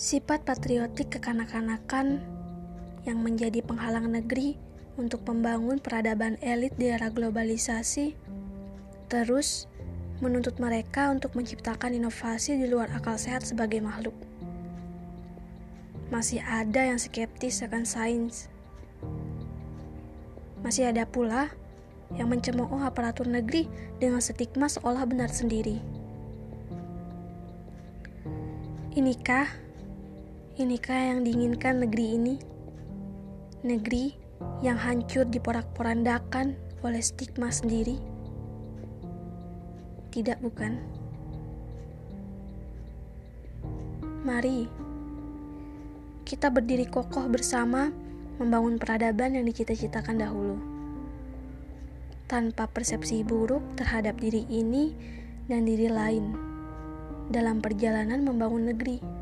Sifat patriotik kekanak-kanakan yang menjadi penghalang negeri untuk membangun peradaban elit di era globalisasi terus menuntut mereka untuk menciptakan inovasi di luar akal sehat sebagai makhluk. Masih ada yang skeptis akan sains. Masih ada pula yang mencemooh aparatur negeri dengan stigma seolah benar sendiri. Inikah Inikah yang diinginkan negeri ini? Negeri yang hancur diporak-porandakan oleh stigma sendiri? Tidak, bukan? Mari kita berdiri kokoh bersama membangun peradaban yang dicita-citakan dahulu. Tanpa persepsi buruk terhadap diri ini dan diri lain dalam perjalanan membangun negeri.